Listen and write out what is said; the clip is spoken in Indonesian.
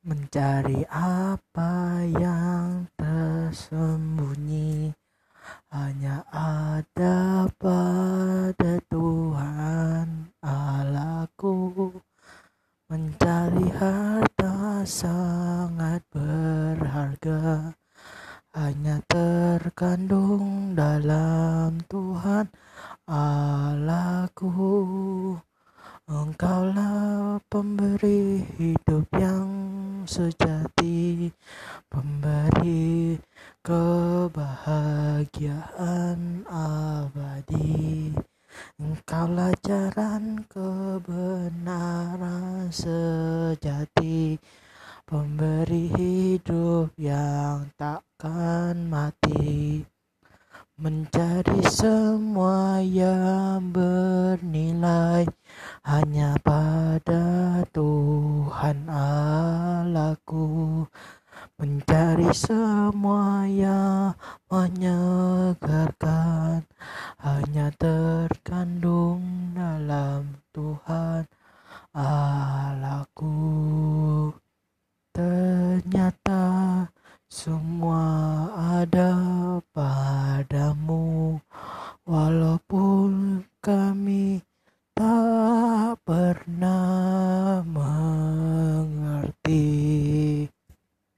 Mencari apa yang tersembunyi hanya ada pada Tuhan Allahku. Mencari harta sangat berharga hanya terkandung dalam Tuhan Allahku. Engkaulah pemberi hidup yang sejati, pemberi kebahagiaan abadi. Engkaulah jalan kebenaran sejati, pemberi hidup yang takkan mati. Mencari semua yang bernilai hanya pada Allahku mencari semua yang menyegarkan. Hanya terkandung dalam Tuhan Allahku. Ternyata semua ada padamu